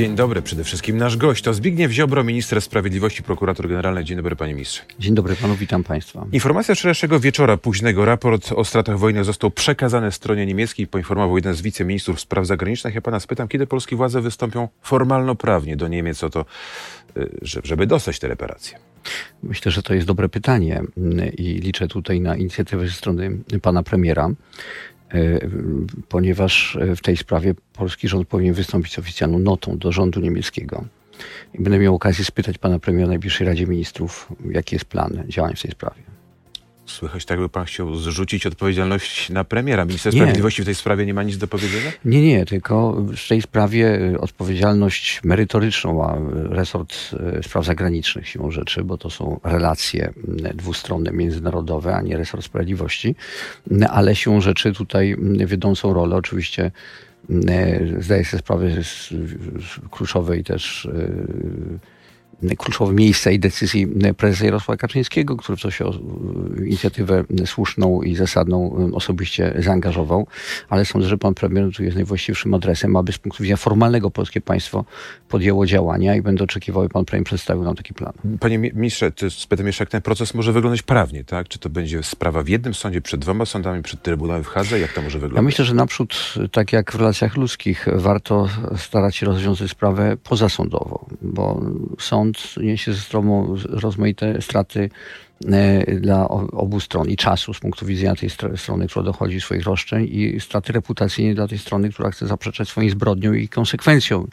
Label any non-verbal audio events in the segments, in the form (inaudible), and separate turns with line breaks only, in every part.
Dzień dobry, przede wszystkim nasz gość to Zbigniew Ziobro, minister sprawiedliwości, prokurator generalny. Dzień dobry, panie ministrze.
Dzień dobry panu, witam państwa.
Informacja wczorajszego wieczora, późnego. Raport o stratach wojny został przekazany stronie niemieckiej, poinformował jeden z wiceministrów spraw zagranicznych. Ja pana spytam, kiedy polskie władze wystąpią formalno-prawnie do Niemiec o to, y, żeby dostać te reparacje?
Myślę, że to jest dobre pytanie i liczę tutaj na inicjatywę ze strony pana premiera. E, ponieważ e, w tej sprawie polski rząd powinien wystąpić z oficjalną notą do rządu niemieckiego. Będę miał okazję spytać pana premiera w Najbliższej Radzie Ministrów, jaki jest plan działań w tej sprawie.
Słychać tak, by pan chciał zrzucić odpowiedzialność na premiera. Minister nie. Sprawiedliwości w tej sprawie nie ma nic do powiedzenia?
Nie, nie, tylko w tej sprawie y, odpowiedzialność merytoryczną ma resort y, spraw zagranicznych siłą rzeczy, bo to są relacje y, dwustronne, międzynarodowe, a nie resort sprawiedliwości. Ale siłą rzeczy tutaj wiodącą rolę oczywiście zdaje sobie sprawę z kluczowej też kluczowe miejsca i decyzji prezesa Jarosława Kaczyńskiego, który w to się inicjatywę słuszną i zasadną osobiście zaangażował, ale sądzę, że pan premier tu jest najwłaściwszym adresem, aby z punktu widzenia formalnego polskie państwo podjęło działania i będę oczekiwał, pan premier przedstawił nam taki plan.
Panie ministrze, spytam jeszcze, jak ten proces może wyglądać prawnie, tak? Czy to będzie sprawa w jednym sądzie, przed dwoma sądami, przed Trybunałem w Hadze? Jak to może wyglądać?
Ja myślę, że naprzód, tak jak w relacjach ludzkich, warto starać się rozwiązać sprawę pozasądowo, bo sąd niesie ze sobą rozmaite straty dla obu stron i czasu z punktu widzenia tej strony, która dochodzi swoich roszczeń i straty reputacyjne dla tej strony, która chce zaprzeczać swoim zbrodniom i konsekwencjom.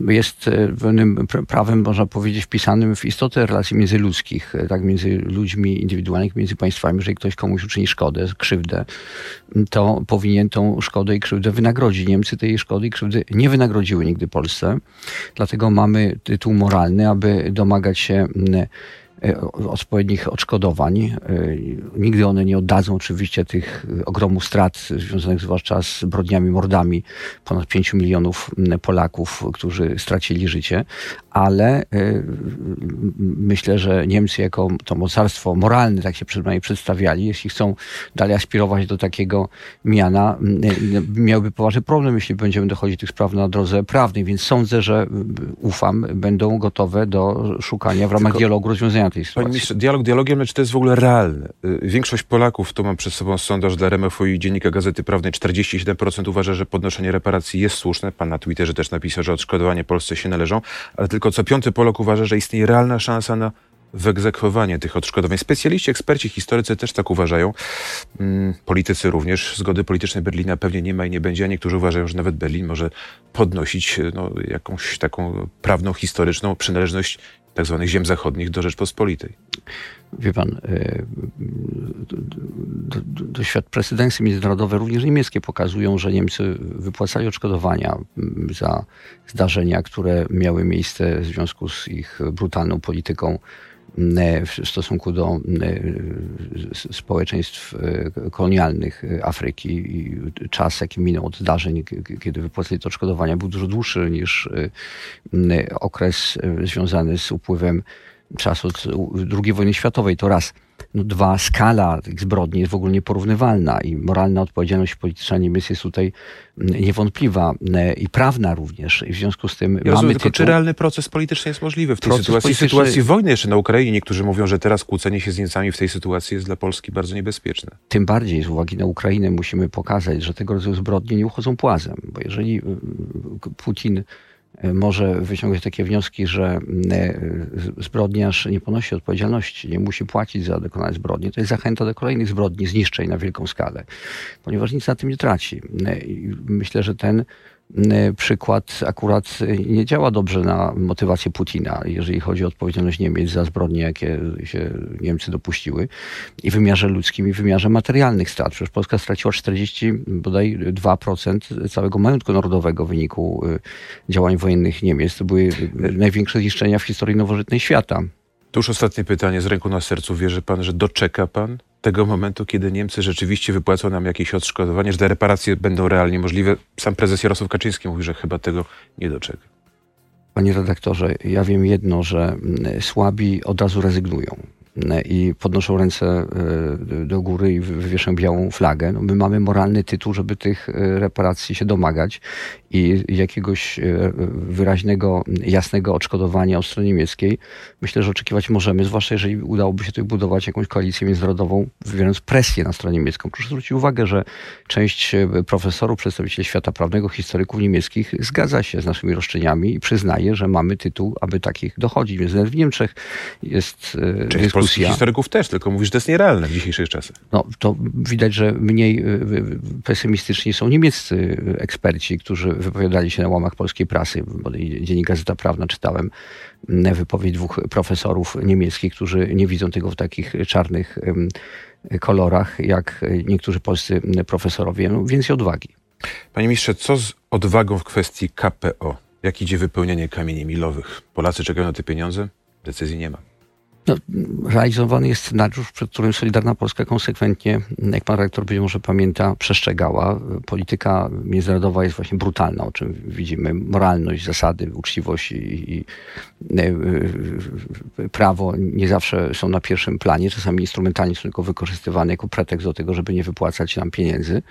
Jest e, pewnym prawem, można powiedzieć, wpisanym w istotę relacji międzyludzkich, e, tak między ludźmi indywidualnych, między państwami. Jeżeli ktoś komuś uczyni szkodę, krzywdę, to powinien tą szkodę i krzywdę wynagrodzić. Niemcy tej szkody i krzywdy nie wynagrodziły nigdy Polsce. Dlatego mamy tytuł moralny, aby domagać się E, odpowiednich odszkodowań. E, nigdy one nie oddadzą oczywiście tych ogromów strat związanych zwłaszcza z zbrodniami, mordami ponad 5 milionów Polaków, którzy stracili życie, ale e, myślę, że Niemcy jako to mocarstwo moralne, tak się przynajmniej przedstawiali, jeśli chcą dalej aspirować do takiego miana, miałby poważny problem, jeśli będziemy dochodzić tych spraw na drodze prawnej, więc sądzę, że ufam, będą gotowe do szukania w ramach Tylko... dialogu rozwiązania
Panie ministrze, dialog dialogiem, lecz to jest w ogóle realne. Y, większość Polaków, tu mam przed sobą sondaż dla RMF i Dziennika Gazety Prawnej, 47% uważa, że podnoszenie reparacji jest słuszne. Pan na Twitterze też napisał, że odszkodowanie Polsce się należą, ale tylko co piąty Polak uważa, że istnieje realna szansa na wyegzekwowanie tych odszkodowań. Specjaliści, eksperci, historycy też tak uważają. Mm, politycy również. Zgody politycznej Berlina pewnie nie ma i nie będzie, a niektórzy uważają, że nawet Berlin może podnosić no, jakąś taką prawną, historyczną przynależność tak zwanych ziem zachodnich do Rzeczpospolitej.
Wie pan, e, prezydencje międzynarodowe, również niemieckie, pokazują, że Niemcy wypłacali odszkodowania za zdarzenia, które miały miejsce w związku z ich brutalną polityką w stosunku do e, społeczeństw e, kolonialnych Afryki i czas, jaki minął od zdarzeń, kiedy wypłacili to odszkodowania, był dużo dłuższy niż okres związany z upływem czasu II wojny światowej. To raz no dwa, skala tych zbrodni jest w ogóle nieporównywalna i moralna odpowiedzialność polityczna Niemiec jest tutaj mm, niewątpliwa e, i prawna również. I w związku z tym ja mamy
rozumiem, tytuł... Czy realny proces polityczny jest możliwy w tej proces sytuacji? Polityczny... sytuacji wojny jeszcze na Ukrainie. Niektórzy mówią, że teraz kłócenie się z Niemcami w tej sytuacji jest dla Polski bardzo niebezpieczne.
Tym bardziej z uwagi na Ukrainę musimy pokazać, że tego rodzaju zbrodnie nie uchodzą płazem. Bo jeżeli Putin może wyciągać takie wnioski, że e, zbrodniarz nie ponosi odpowiedzialności, nie musi płacić za dokonane zbrodnie. To jest zachęta do kolejnych zbrodni, zniszczeń na wielką skalę, ponieważ nic na tym nie traci. E, myślę, że ten E, przykład akurat nie działa dobrze na motywację Putina, jeżeli chodzi o odpowiedzialność Niemiec za zbrodnie, jakie się Niemcy dopuściły i w wymiarze ludzkim i w wymiarze materialnych strat. Przecież Polska straciła 40, bodaj 2% całego majątku narodowego w wyniku e, działań wojennych Niemiec. To były największe zniszczenia w historii nowożytnej świata.
To już ostatnie pytanie z ręką na sercu. Wierzy pan, że doczeka pan tego momentu, kiedy Niemcy rzeczywiście wypłacą nam jakieś odszkodowanie, że te reparacje będą realnie możliwe? Sam prezes Jarosław Kaczyński mówi, że chyba tego nie doczeka.
Panie redaktorze, ja wiem jedno, że słabi od razu rezygnują. I podnoszą ręce do góry i wywieszą białą flagę. No my mamy moralny tytuł, żeby tych reparacji się domagać i jakiegoś wyraźnego, jasnego odszkodowania od strony niemieckiej myślę, że oczekiwać możemy, zwłaszcza jeżeli udałoby się tutaj budować jakąś koalicję międzynarodową, wywierając presję na stronę niemiecką. Proszę zwrócić uwagę, że część profesorów, przedstawicieli świata prawnego, historyków niemieckich zgadza się z naszymi roszczeniami i przyznaje, że mamy tytuł, aby takich dochodzić. Więc nawet w Niemczech jest
e, Część dyskusja. Historyków też, tylko mówisz, że to jest nierealne w dzisiejszych czasach.
No, to widać, że mniej e, pesymistyczni są niemieccy eksperci, którzy wypowiadali się na łamach polskiej prasy. Bo Dziennik Gazeta Prawna czytałem wypowiedź dwóch profesorów niemieckich, którzy nie widzą tego w takich czarnych kolorach, jak niektórzy polscy profesorowie. No, więcej odwagi.
Panie ministrze, co z odwagą w kwestii KPO? Jak idzie wypełnianie kamieni milowych? Polacy czekają na te pieniądze? Decyzji nie ma.
No, realizowany jest scenariusz, przed którym Solidarna Polska konsekwentnie, jak pan rektor być może pamięta, przestrzegała. Polityka międzynarodowa jest właśnie brutalna, o czym widzimy. Moralność, zasady, uczciwość i, i e, e, prawo nie zawsze są na pierwszym planie. Czasami instrumentalnie są tylko wykorzystywane jako pretekst do tego, żeby nie wypłacać nam pieniędzy.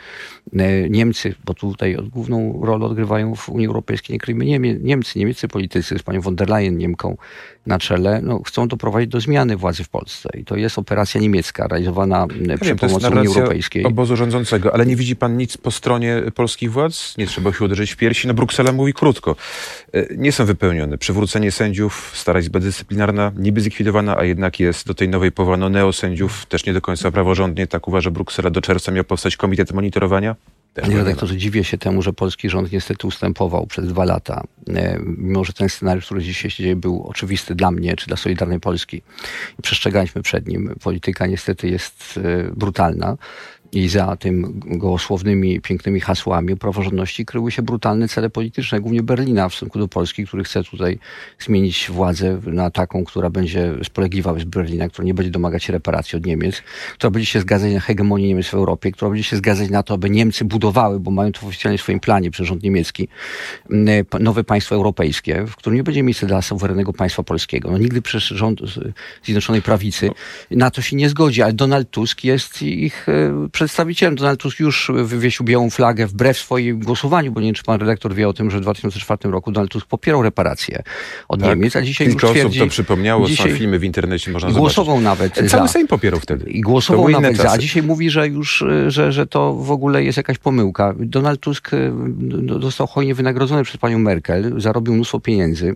E, Niemcy, bo tutaj główną rolę odgrywają w Unii Europejskiej, nie kryjmy Niemcy, niemieccy politycy z panią von der Leyen, Niemką na czele, no, chcą doprowadzić do zmiany władzy w Polsce. I to jest operacja niemiecka, realizowana ja przy wiem, pomocy Unii Europejskiej.
obozu rządzącego, ale nie widzi pan nic po stronie polskich władz? Nie trzeba się uderzyć w piersi. No Bruksela mówi krótko. E, nie są wypełnione. Przywrócenie sędziów, stara izba dyscyplinarna niby zlikwidowana, a jednak jest. Do tej nowej powołano neosędziów, też nie do końca praworządnie. Tak uważa Bruksela. Do czerwca miał powstać komitet monitorowania.
Panie redaktorze, dziwię się temu, że polski rząd niestety ustępował przez dwa lata. E, mimo, że ten scenariusz, który dzisiaj się dzieje, był oczywisty dla mnie, czy dla Solidarnej Polski. I przestrzegaliśmy przed nim. Polityka niestety jest e, brutalna i za tym gołosłownymi, pięknymi hasłami o praworządności kryły się brutalne cele polityczne, głównie Berlina w stosunku do Polski, który chce tutaj zmienić władzę na taką, która będzie spolegliwa z Berlina, która nie będzie domagać się reparacji od Niemiec, która będzie się zgadzać na hegemonię Niemiec w Europie, która będzie się zgadzać na to, aby Niemcy budowały, bo mają to oficjalnie w swoim planie przez rząd niemiecki, nowe państwo europejskie, w którym nie będzie miejsca dla suwerennego państwa polskiego. No nigdy przecież rząd Zjednoczonej Prawicy na to się nie zgodzi, ale Donald Tusk jest ich e, przedstawicielem. Donald Tusk już wywiesił białą flagę wbrew swoim głosowaniu, bo nie wiem, czy pan redaktor wie o tym, że w 2004 roku Donald Tusk popierał reparacje od tak. Niemiec, a dzisiaj
Kilka
już
osób to przypomniało, dzisiaj... są filmy w internecie, można
głosował
zobaczyć.
nawet
Cały za... Sejm popierał wtedy.
I głosował nawet za, a dzisiaj mówi, że już, że, że to w ogóle jest jakaś pomyłka. Donald Tusk no, został hojnie wynagrodzony przez panią Merkel, zarobił mnóstwo pieniędzy,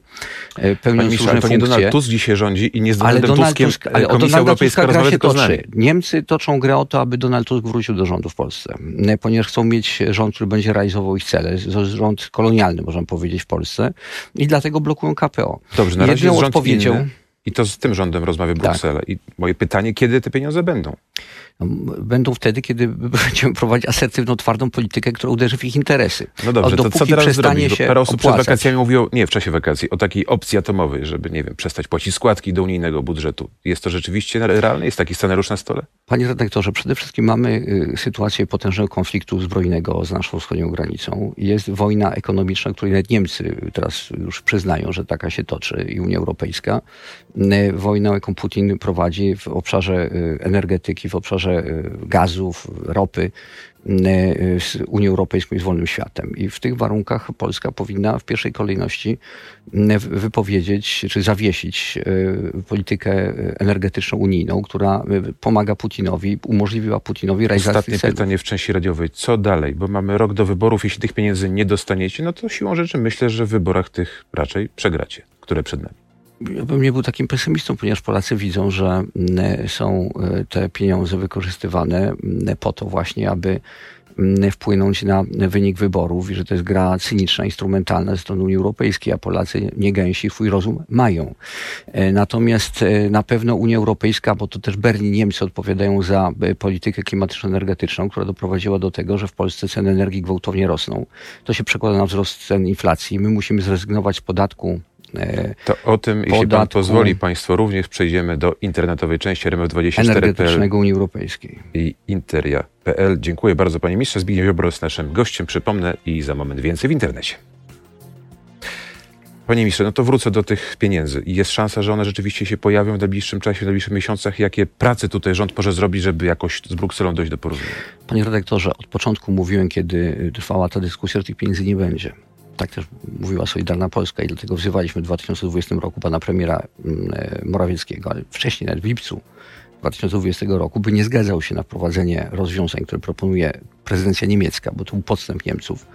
e, pełniąc różne to
nie Donald Tusk dzisiaj rządzi i nie z Donaldem
ale
Donald Tuskiem
Tusk, ale Tuska gra się toczy. Niemcy toczą grę o to, aby Donald Tusk wrócił do rządu w Polsce, ponieważ chcą mieć rząd, który będzie realizował ich cele. Rząd kolonialny, można powiedzieć, w Polsce i dlatego blokują KPO.
Dobrze, na razie jest rząd odpowiedzią... I to z tym rządem rozmawia tak. Bruksela. Tak. I moje pytanie, kiedy te pieniądze będą?
Będą wtedy, kiedy (laughs) będziemy prowadzić asertywną, twardą politykę, która uderzy w ich interesy.
No dobrze, to co teraz zrobić? Się parę osób opłacać. przed wakacjami mówiło, nie, w czasie wakacji, o takiej opcji atomowej, żeby, nie wiem, przestać płacić składki do unijnego budżetu. Jest to rzeczywiście realne? Jest taki scenariusz na stole?
Panie redaktorze, przede wszystkim mamy y, sytuację potężnego konfliktu zbrojnego z naszą wschodnią granicą. Jest wojna ekonomiczna, której nawet Niemcy teraz już przyznają, że taka się toczy i Unia Europejska. Y, wojna, jaką Putin prowadzi w obszarze y, energetyki, w obszarze Y, gazów, ropy y, z Unią Europejską i z wolnym światem. I w tych warunkach Polska powinna w pierwszej kolejności y, wypowiedzieć czy zawiesić politykę energetyczną unijną, która pomaga Putinowi, umożliwiła Putinowi realizację
Ostatnie pytanie w części radiowej. Co dalej? Bo mamy rok do wyborów. Jeśli tych pieniędzy nie dostaniecie, no to siłą rzeczy myślę, że w wyborach tych raczej przegracie, które przed nami
ja bym nie był takim pesymistą, ponieważ Polacy widzą, że mm, są e, te pieniądze wykorzystywane mm, po to właśnie, aby mm, wpłynąć na wynik wyborów i że to jest gra cyniczna, instrumentalna ze strony Unii Europejskiej, a Polacy nie gęsi swój rozum mają. E, natomiast e, na pewno Unia Europejska, bo to też Berlin, Niemcy odpowiadają za politykę klimatyczno-energetyczną, która doprowadziła do tego, że w Polsce ceny energii gwałtownie rosną. To się przekłada na wzrost cen inflacji. My musimy zrezygnować z podatku
E, to o tym, podatku, jeśli pan pozwoli państwo, również przejdziemy do internetowej części RMF24.pl
energetycznego Unii Europejskiej
i interia.pl. Dziękuję bardzo panie ministrze. Zbigniew Ziobro jest naszym gościem, przypomnę, i za moment więcej w internecie. Panie ministrze, no to wrócę do tych pieniędzy. Jest szansa, że one rzeczywiście się pojawią w najbliższym czasie, w najbliższych miesiącach. Jakie prace tutaj rząd może zrobić, żeby jakoś z Brukselą dojść do porozumienia?
Panie redaktorze, od początku mówiłem, kiedy trwała ta dyskusja, że tych pieniędzy nie będzie. Tak też mówiła Solidarna Polska i dlatego wzywaliśmy w 2020 roku pana premiera mm, e, Morawieckiego, ale wcześniej, nawet w lipcu 2020 roku, by nie zgadzał się na wprowadzenie rozwiązań, które proponuje prezydencja niemiecka, bo to był podstęp Niemców,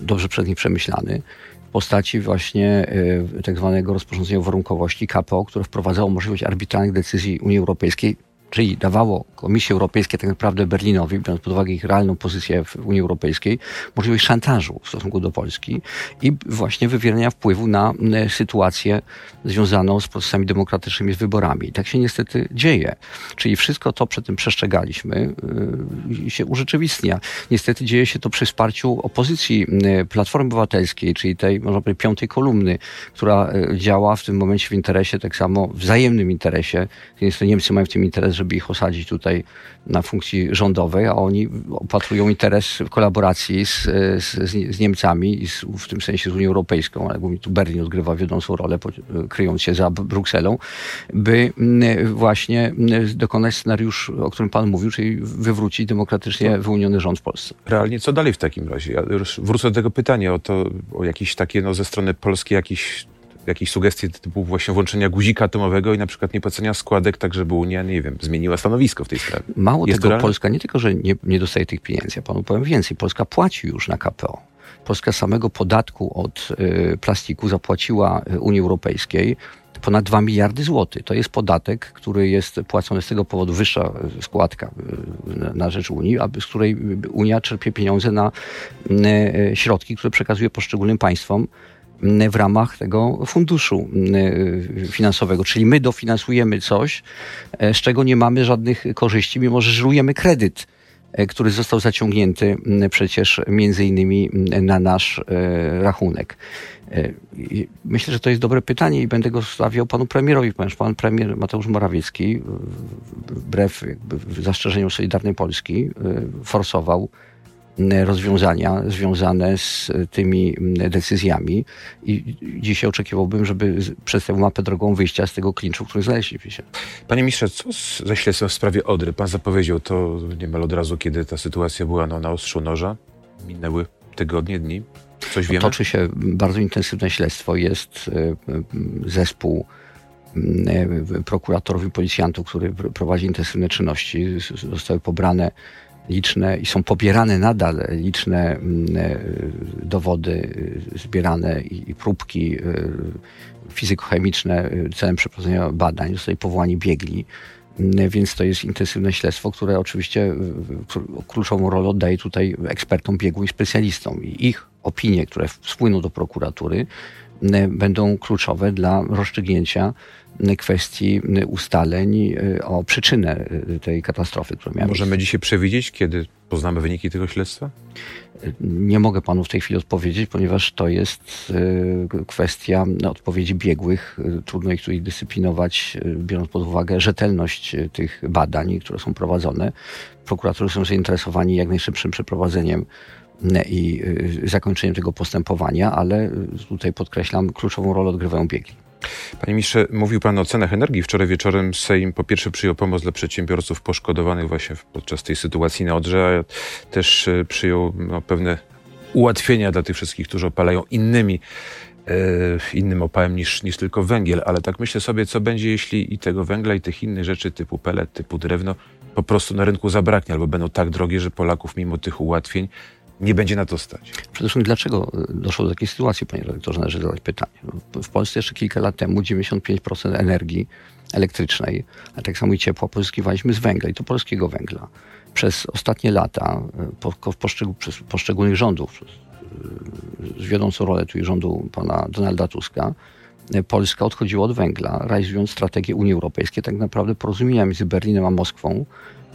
dobrze przez nich przemyślany, w postaci właśnie y, tak zwanego rozporządzenia warunkowości KPO, które wprowadzało możliwość arbitralnych decyzji Unii Europejskiej czyli dawało Komisji Europejskiej, tak naprawdę Berlinowi, biorąc pod uwagę ich realną pozycję w Unii Europejskiej, możliwość szantażu w stosunku do Polski i właśnie wywierania wpływu na sytuację związaną z procesami demokratycznymi, z wyborami. I tak się niestety dzieje. Czyli wszystko to przed tym przestrzegaliśmy i się urzeczywistnia. Niestety dzieje się to przy wsparciu opozycji Platformy Obywatelskiej, czyli tej, można powiedzieć, piątej kolumny, która działa w tym momencie w interesie, tak samo wzajemnym interesie. Niemcy mają w tym interes, żeby ich osadzić tutaj na funkcji rządowej, a oni opatrują interes w kolaboracji z, z, z Niemcami i z, w tym sensie z Unią Europejską, ale tu Berlin odgrywa wiodącą rolę, kryjąc się za Brukselą, by właśnie dokonać scenariusz, o którym pan mówił, czyli wywrócić demokratycznie wyłoniony rząd w Polsce.
Realnie co dalej w takim razie? Ja wrócę do tego pytania o to, o jakieś takie no, ze strony Polski jakiś jakieś sugestie typu właśnie włączenia guzika atomowego i na przykład niepłacenia składek, tak żeby Unia, nie wiem, zmieniła stanowisko w tej sprawie.
Mało Jest tego, Polska nie tylko, że nie, nie dostaje tych pieniędzy, ja panu powiem więcej, Polska płaci już na KPO. Polska samego podatku od y, plastiku zapłaciła y, Unii Europejskiej ponad 2 miliardy złotych. To jest podatek, który jest płacony z tego powodu, wyższa y, składka y, na, rzecz Unii, z której Unia czerpie pieniądze na środki, które przekazuje poszczególnym państwom w ramach tego funduszu finansowego. Czyli my dofinansujemy coś, e, z czego nie mamy żadnych korzyści, mimo że żrujemy kredyt e, który został zaciągnięty przecież między innymi na nasz e, rachunek. Myślę, że to jest dobre pytanie i będę go stawiał panu premierowi, ponieważ pan premier Mateusz Morawiecki, wbrew zastrzeżeniom Solidarnej Polski, forsował rozwiązania związane z tymi decyzjami i dzisiaj oczekiwałbym, żeby przedstawił mapę drogą wyjścia z tego klinczu, w którym znaleźliśmy się.
Panie ministrze, co ze śledztwem w sprawie Odry? Pan zapowiedział to niemal od razu, kiedy ta sytuacja była no, na ostrzu noża. Minęły tygodnie, dni. Coś wiemy?
Toczy się bardzo intensywne śledztwo. Jest e, zespół e, prokuratorów i policjantów, który prowadzi intensywne czynności. Zostały pobrane liczne i są pobierane nadal liczne mm, e, dowody e, zbierane i próbki e, fizykochemiczne celem przeprowadzenia badań. Zostali powołani biegli. Mm, więc to jest intensywne śledztwo, które oczywiście kluczową rolę oddaje tutaj ekspertom biegłym i specjalistom. I ich opinie, które spłyną do prokuratury, będą kluczowe dla rozstrzygnięcia kwestii ustaleń y, o przyczynę y, tej katastrofy, która miała
Możemy dzisiaj przewidzieć, kiedy poznamy wyniki tego śledztwa?
Nie mogę panu w tej chwili odpowiedzieć, ponieważ to jest y, kwestia odpowiedzi biegłych. Trudno ich tu dyscyplinować, biorąc pod uwagę rzetelność tych badań, które są prowadzone. Prokuratorzy są zainteresowani jak najszybszym przeprowadzeniem i zakończeniem tego postępowania, ale tutaj podkreślam, kluczową rolę odgrywają biegli.
Panie ministrze, mówił pan o cenach energii. Wczoraj wieczorem Sejm po pierwsze przyjął pomoc dla przedsiębiorców poszkodowanych właśnie podczas tej sytuacji na Odrze, a też e, przyjął no, pewne ułatwienia dla tych wszystkich, którzy opalają innymi e, innym opałem niż, niż tylko węgiel, ale tak myślę sobie, co będzie, jeśli i tego węgla, i tych innych rzeczy typu pelet, typu drewno po prostu na rynku zabraknie, albo będą tak drogie, że Polaków mimo tych ułatwień nie będzie na to stać.
Przede wszystkim dlaczego doszło do takiej sytuacji, panie redaktorze, należy zadać pytanie. W Polsce jeszcze kilka lat temu 95% energii elektrycznej, a tak samo i ciepła pozyskiwaliśmy z węgla i to polskiego węgla. Przez ostatnie lata po, poszczegól, przez poszczególnych rządów, przez, z wiodącą rolę tu i rządu pana Donalda Tuska, Polska odchodziła od węgla, realizując strategię Unii Europejskiej, tak naprawdę porozumienia między Berlinem a Moskwą,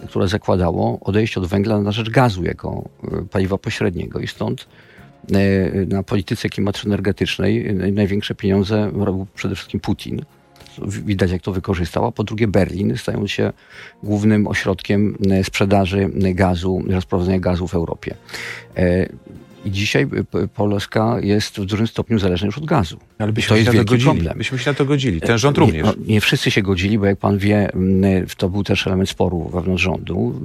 które zakładało odejście od węgla na rzecz gazu jako e, paliwa pośredniego i stąd e, na polityce klimatyczno-energetycznej największe pieniądze robił przede wszystkim Putin. Widać, jak to wykorzystał. A po drugie, Berlin, stając się głównym ośrodkiem e, sprzedaży gazu, rozprowadzenia gazu w Europie. I dzisiaj Polska jest w dużym stopniu zależna już od gazu.
Ale byśmy to jest się na to godzili. Problem. Myśmy się na to godzili. Ten rząd również.
Nie, no, nie, wszyscy się godzili, bo jak pan wie, to był też element sporu wewnątrz rządu.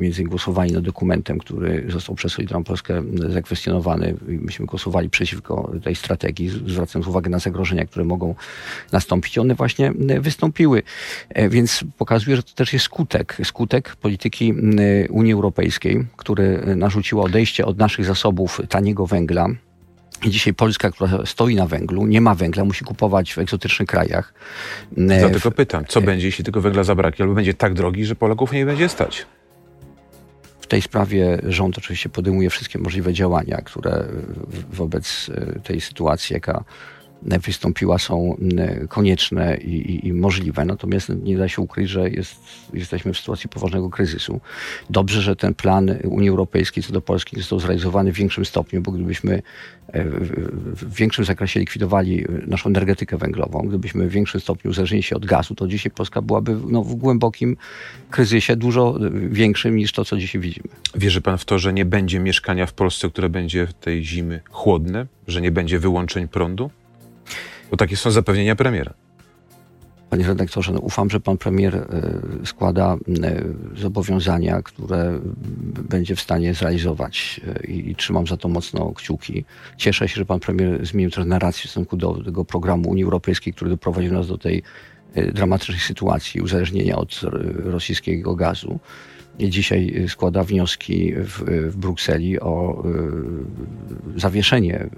Między innymi głosowali nad dokumentem, który został przez Solidarną Polskę zakwestionowany. Myśmy głosowali przeciwko tej strategii, zwracając uwagę na zagrożenia, które mogą nastąpić. One właśnie wystąpiły. E, więc pokazuje, że to też jest skutek. Skutek polityki Unii Europejskiej, który narzuciła odejście od naszych zasobów taniego węgla, i dzisiaj Polska, która stoi na węglu, nie ma węgla, musi kupować w egzotycznych krajach.
Dlatego pytam, co będzie, jeśli tego węgla zabraknie, albo będzie tak drogi, że Polaków nie będzie stać?
W tej sprawie rząd oczywiście podejmuje wszystkie możliwe działania, które wobec e, tej sytuacji, jaka wystąpiła, są konieczne i, i, i, możliwe. Natomiast nie da się ukryć, że jest, jesteśmy w sytuacji poważnego kryzysu. Dobrze, że ten plan Unii Europejskiej co do Polski został zrealizowany w większym stopniu, bo gdybyśmy e, w większym zakresie likwidowali naszą energetykę węglową, gdybyśmy w większym stopniu uzależnili się od gazu, to dzisiaj Polska byłaby no, w głębokim kryzysie, dużo większym niż to, co dzisiaj widzimy.
Wierzy pan w to, że nie będzie mieszkania w Polsce, które będzie tej zimy chłodne, że nie będzie wyłączeń prądu? Bo takie są zapewnienia premiera.
Panie redaktorze, no ufam, że pan premier e, składa e, zobowiązania, które będzie w stanie zrealizować e, i, trzymam za to mocno kciuki. Cieszę się, że pan premier zmienił trochę narrację w stosunku do tego programu Unii Europejskiej, który doprowadził nas do tej dramatycznej sytuacji uzależnienia od rosyjskiego gazu dzisiaj składa wnioski w, w Brukseli o y, zawieszenie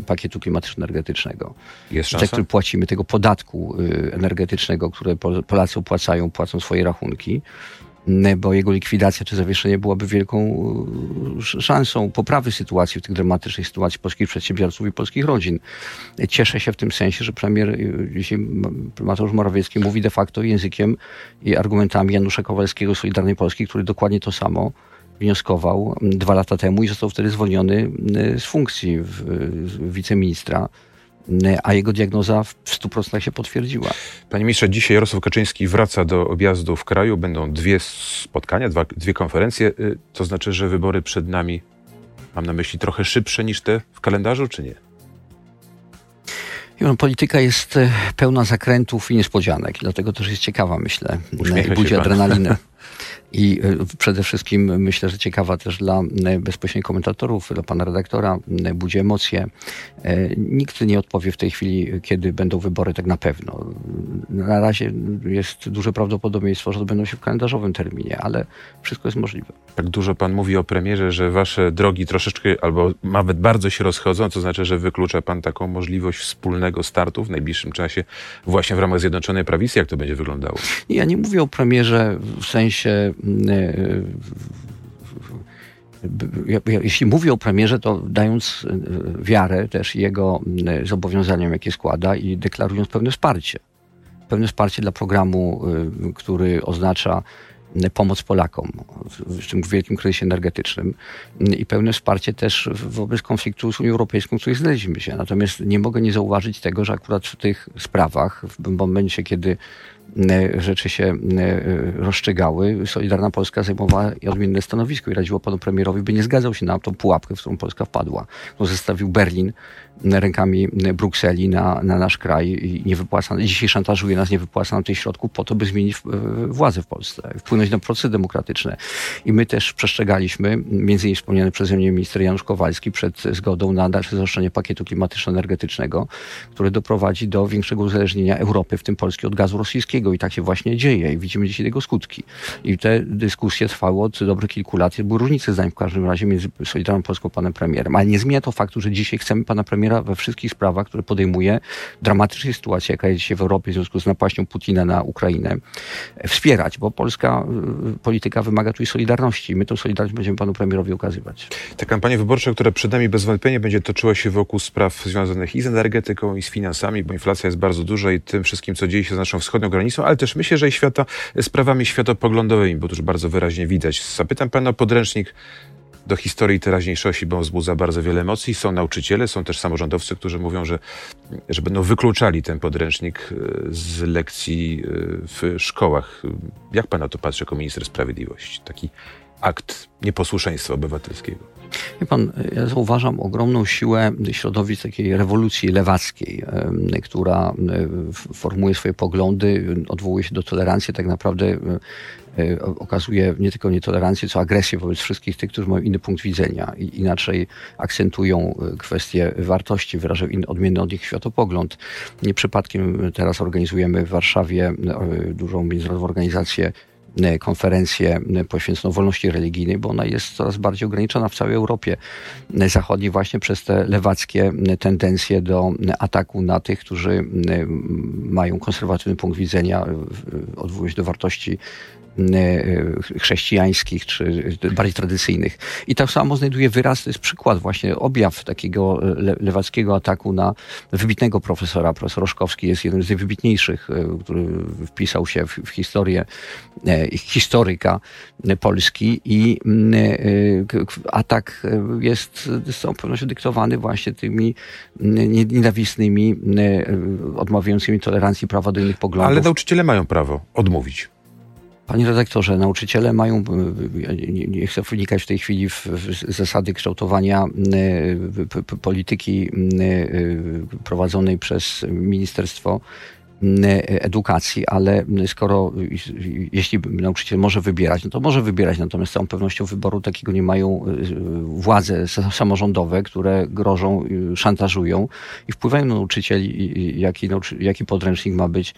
y, pakietu klimatyczno-energetycznego.
Jest szansa?
który płacimy, tego podatku y, energetycznego, które Polacy opłacają, płacą swoje rachunki bo jego likwidacja czy zawieszenie byłaby wielką e, szansą poprawy sytuacji w tych dramatycznych sytuacji polskich przedsiębiorców i polskich rodzin. Cieszę się w tym sensie, że premier e, dzisiaj Mateusz Morawiecki mówi de facto językiem i argumentami Janusza Kowalskiego Solidarnej Polski, który dokładnie to samo wnioskował dwa lata temu i został wtedy zwolniony z funkcji wiceministra a jego diagnoza w 100% się potwierdziła.
Panie ministrze, dzisiaj Jarosław Kaczyński wraca do objazdu w kraju. Będą dwie spotkania, dwa, dwie konferencje. Y, to znaczy, że wybory przed nami, mam na myśli, trochę szybsze niż te w kalendarzu, czy nie?
Polityka jest e, pełna zakrętów i niespodzianek, dlatego też jest ciekawa, myślę. Uśmiecha budzi adrenalinę. (laughs) I e, przede wszystkim myślę, że ciekawa też dla e, bezpośrednich komentatorów, dla pana redaktora, e, budzi emocje. Nikt nie odpowie w tej chwili, kiedy będą wybory tak na pewno. Na razie jest duże prawdopodobieństwo, że to będą się w kalendarzowym terminie, ale wszystko jest możliwe.
Tak dużo pan mówi o premierze, że wasze drogi troszeczkę albo nawet bardzo się rozchodzą, to znaczy, że wyklucza pan taką możliwość wspólnego startu w najbliższym czasie właśnie w ramach Zjednoczonej Prawicy. Jak to będzie wyglądało?
Ja nie mówię o premierze w sensie jeśli mówię o premierze, to dając e, wiarę też jego zobowiązaniom, jakie składa i deklarując pewne wsparcie. Pewne wsparcie dla programu, e, który oznacza pomoc Polakom w tym wielkim kryzysie energetycznym i pełne wsparcie też wobec konfliktu z Unią Europejską, w której znaleźliśmy się. Natomiast nie mogę nie zauważyć tego, że akurat w tych sprawach, w momencie, kiedy E, rzeczy się e, rozstrzygały, Solidarna Polska zajmowała odmienne stanowisko i radziło panu premierowi, by nie zgadzał się na tą pułapkę, w którą Polska wpadła. No, zestawił Berlin rękami Brukseli na, na nasz kraj i nie wypłaca, dzisiaj szantażuje nas, nie wypłaca nam tych środków po to, by zmienić e, władzę w Polsce, wpłynąć na procesy demokratyczne. I my też przestrzegaliśmy, między innymi wspomniany przeze mnie minister Janusz Kowalski, przed zgodą na dalsze zaostrzenie pakietu klimatyczno-energetycznego, który doprowadzi do większego uzależnienia Europy, w tym Polski, od gazu rosyjskiego. I tak się właśnie dzieje i widzimy dzisiaj tego skutki. I te dyskusje trwały od dobrych kilku lat. Były różnice zdań w każdym razie między Solidarną Polską a panem premierem, ale nie zmienia to faktu, że dzisiaj chcemy pana premiera we wszystkich sprawach, które podejmuje, dramatycznej sytuacji, jaka jest dzisiaj w Europie w związku z napaścią Putina na Ukrainę, wspierać, bo polska y, polityka wymaga tu solidarności. My tę solidarność będziemy panu premierowi ukazywać.
Ta kampania wyborcza, która przed nami bez wątpienia będzie toczyła się wokół spraw związanych i z energetyką, i z finansami, bo inflacja jest bardzo duża i tym wszystkim, co dzieje się z naszą wschodnią granicą, ale też myślę, że i świata, sprawami światopoglądowymi, bo to już bardzo wyraźnie widać. Zapytam pana o podręcznik do historii teraźniejszości, bo wzbudza bardzo wiele emocji. Są nauczyciele, są też samorządowcy, którzy mówią, że, że będą wykluczali ten podręcznik e, z lekcji e, w szkołach. Jak pan na to patrzy jako minister sprawiedliwości? Taki akt nieposłuszeństwa obywatelskiego?
Wie pan, ja zauważam ogromną siłę środowisk takiej rewolucji lewackiej, która formułuje swoje poglądy, odwołuje się do tolerancji, tak naprawdę okazuje nie tylko nietolerancję, co agresję wobec wszystkich tych, którzy mają inny punkt widzenia i inaczej akcentują kwestie wartości, wyrażają inny, odmienny od nich światopogląd. Nie przypadkiem teraz organizujemy w Warszawie dużą międzynarodową organizację E, konferencję e, poświęconą wolności religijnej, bo ona jest coraz bardziej ograniczona w całej Europie. E, Zachodniej właśnie przez te lewackie tendencje do ataku na tych, którzy mają konserwatywny punkt widzenia, odwołują się do wartości chrześcijańskich czy bardziej tradycyjnych. I tak samo znajduje wyraz, to jest przykład właśnie, objaw takiego lewackiego ataku na wybitnego profesora. Profesor Roszkowski jest jednym z najwybitniejszych, który wpisał się w, w historię historyka Polski i atak jest z całą pewnością dyktowany właśnie tymi nienawistnymi, odmawiającymi tolerancji prawa do innych poglądów.
Ale nauczyciele mają prawo odmówić.
Panie redaktorze, nauczyciele mają, nie, nie chcę wnikać w tej chwili w, zasady kształtowania y, polityki y, prowadzonej przez Ministerstwo edukacji, ale skoro jeśli nauczyciel może wybierać, no to może wybierać, natomiast z całą pewnością wyboru takiego nie mają władze samorządowe, które grożą, szantażują i wpływają na nauczycieli, jaki, jaki podręcznik ma być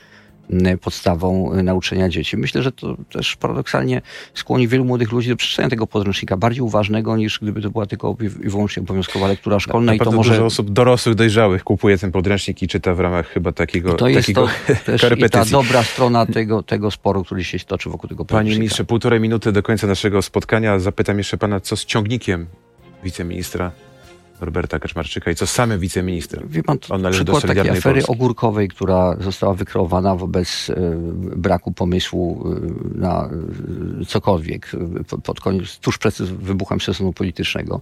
podstawą y, nauczenia dzieci. Myślę, że to też paradoksalnie skłoni wielu młodych ludzi do przeczytania tego podręcznika, bardziej uważnego niż gdyby to była tylko i wyłącznie obowiązkowa lektura szkolna.
Na, na i to może dużo osób dorosłych, dojrzałych kupuje ten podręcznik i czyta w ramach chyba takiego
I To jest
takiego
to (laughs) też i ta dobra strona tego, tego sporu, który się toczy wokół tego podręcznika.
Panie ministrze, półtorej minuty do końca naszego spotkania. Zapytam jeszcze pana, co z ciągnikiem wiceministra Roberta Kaczmarczyka i co z samym wiceministrem.
Wie pan, On przykład takiej afery
Polski.
ogórkowej, która została wykreowana wobec y, braku pomysłu y, na y, cokolwiek pod koniec, tuż przed wybuchem sezonu politycznego.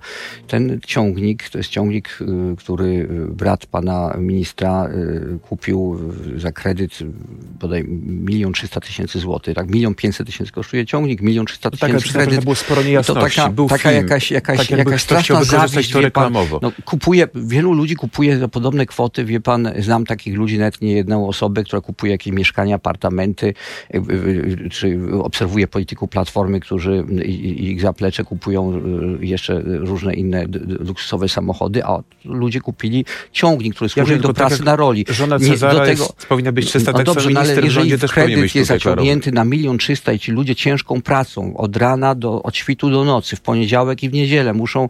Ten ciągnik, to jest ciągnik, który brat pana ministra kupił za kredyt bodaj milion trzysta tysięcy złotych, tak? Milion pięćset tysięcy kosztuje ciągnik, milion trzysta
no tak,
tysięcy kredyt.
To było sporo niejasności.
To taka,
Był
taka
film.
jakaś, jakaś,
tak
jakaś straszna zawiść,
to
No, kupuje, wielu ludzi kupuje za podobne kwoty, wie pan, znam takich ludzi, nawet nie jedną osobę, która kupuje jakieś mieszkania, apartamenty, y, y, y, czy obserwuje polityków Platformy, którzy ich zaplecze kupują jeszcze różne inne luksusowe samochody, a ludzie kupili ciągnik, który służy ja do tak pracy tak na roli.
Żona Cezara nie, do tego, jest, powinna być czysta, no tak dobrze, no ale
jeżeli kredyt jest zaciągnięty na milion trzysta i ci ludzie ciężką pracą od rana do, od świtu do nocy, w poniedziałek i w niedzielę muszą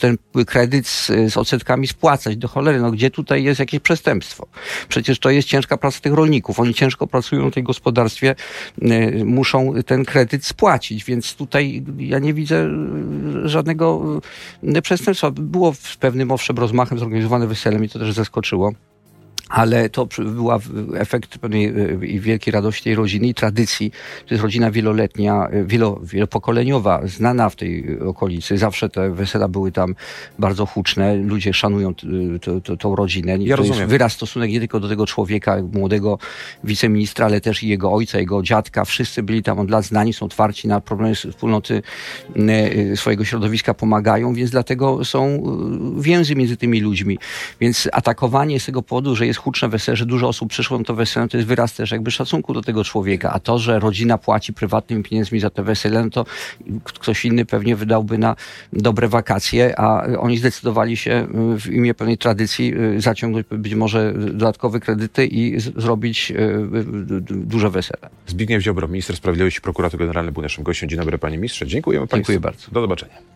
ten kredyt z, z odsetkami spłacać do cholery. No gdzie tutaj jest jakieś przestępstwo? Przecież to jest ciężka praca tych rolników. Oni ciężko pracują w tej gospodarstwie, y, muszą ten kredyt spłacić, więc tutaj ja nie widzę y, żadnego y, przestępstwa. Było z pewnym owszem rozmachem zorganizowane wesele, mnie to też zaskoczyło ale to była efekt pewnej e, wielkiej radości tej rodziny i tradycji. To jest rodzina wieloletnia, e, wielo, wielopokoleniowa, znana w tej okolicy. Zawsze te wesela były tam bardzo huczne. Ludzie szanują tą rodzinę.
Ja
to
rozumiem.
jest wyraz stosunek nie tylko do tego człowieka, młodego wiceministra, ale też i jego ojca, jego dziadka. Wszyscy byli tam od lat znani, są otwarci na problemy wspólnoty e, swojego środowiska, pomagają, więc dlatego są więzy między tymi ludźmi. Więc atakowanie z tego powodu, że jest huczne wesele, że dużo osób przyszło na to wesele, to jest wyraz też jakby szacunku do tego człowieka. A to, że rodzina płaci prywatnymi pieniędzmi za te wesele, no to ktoś inny pewnie wydałby na dobre wakacje, a oni zdecydowali się y, w imię pewnej tradycji y, zaciągnąć być może dodatkowe kredyty i zrobić y, duże wesele.
Zbigniew Ziobro, minister sprawiedliwości, prokurator generalny był naszym gościem. Dzień dobry panie ministrze. Dziękujemy
Dziękuję
państwu.
bardzo.
Do zobaczenia.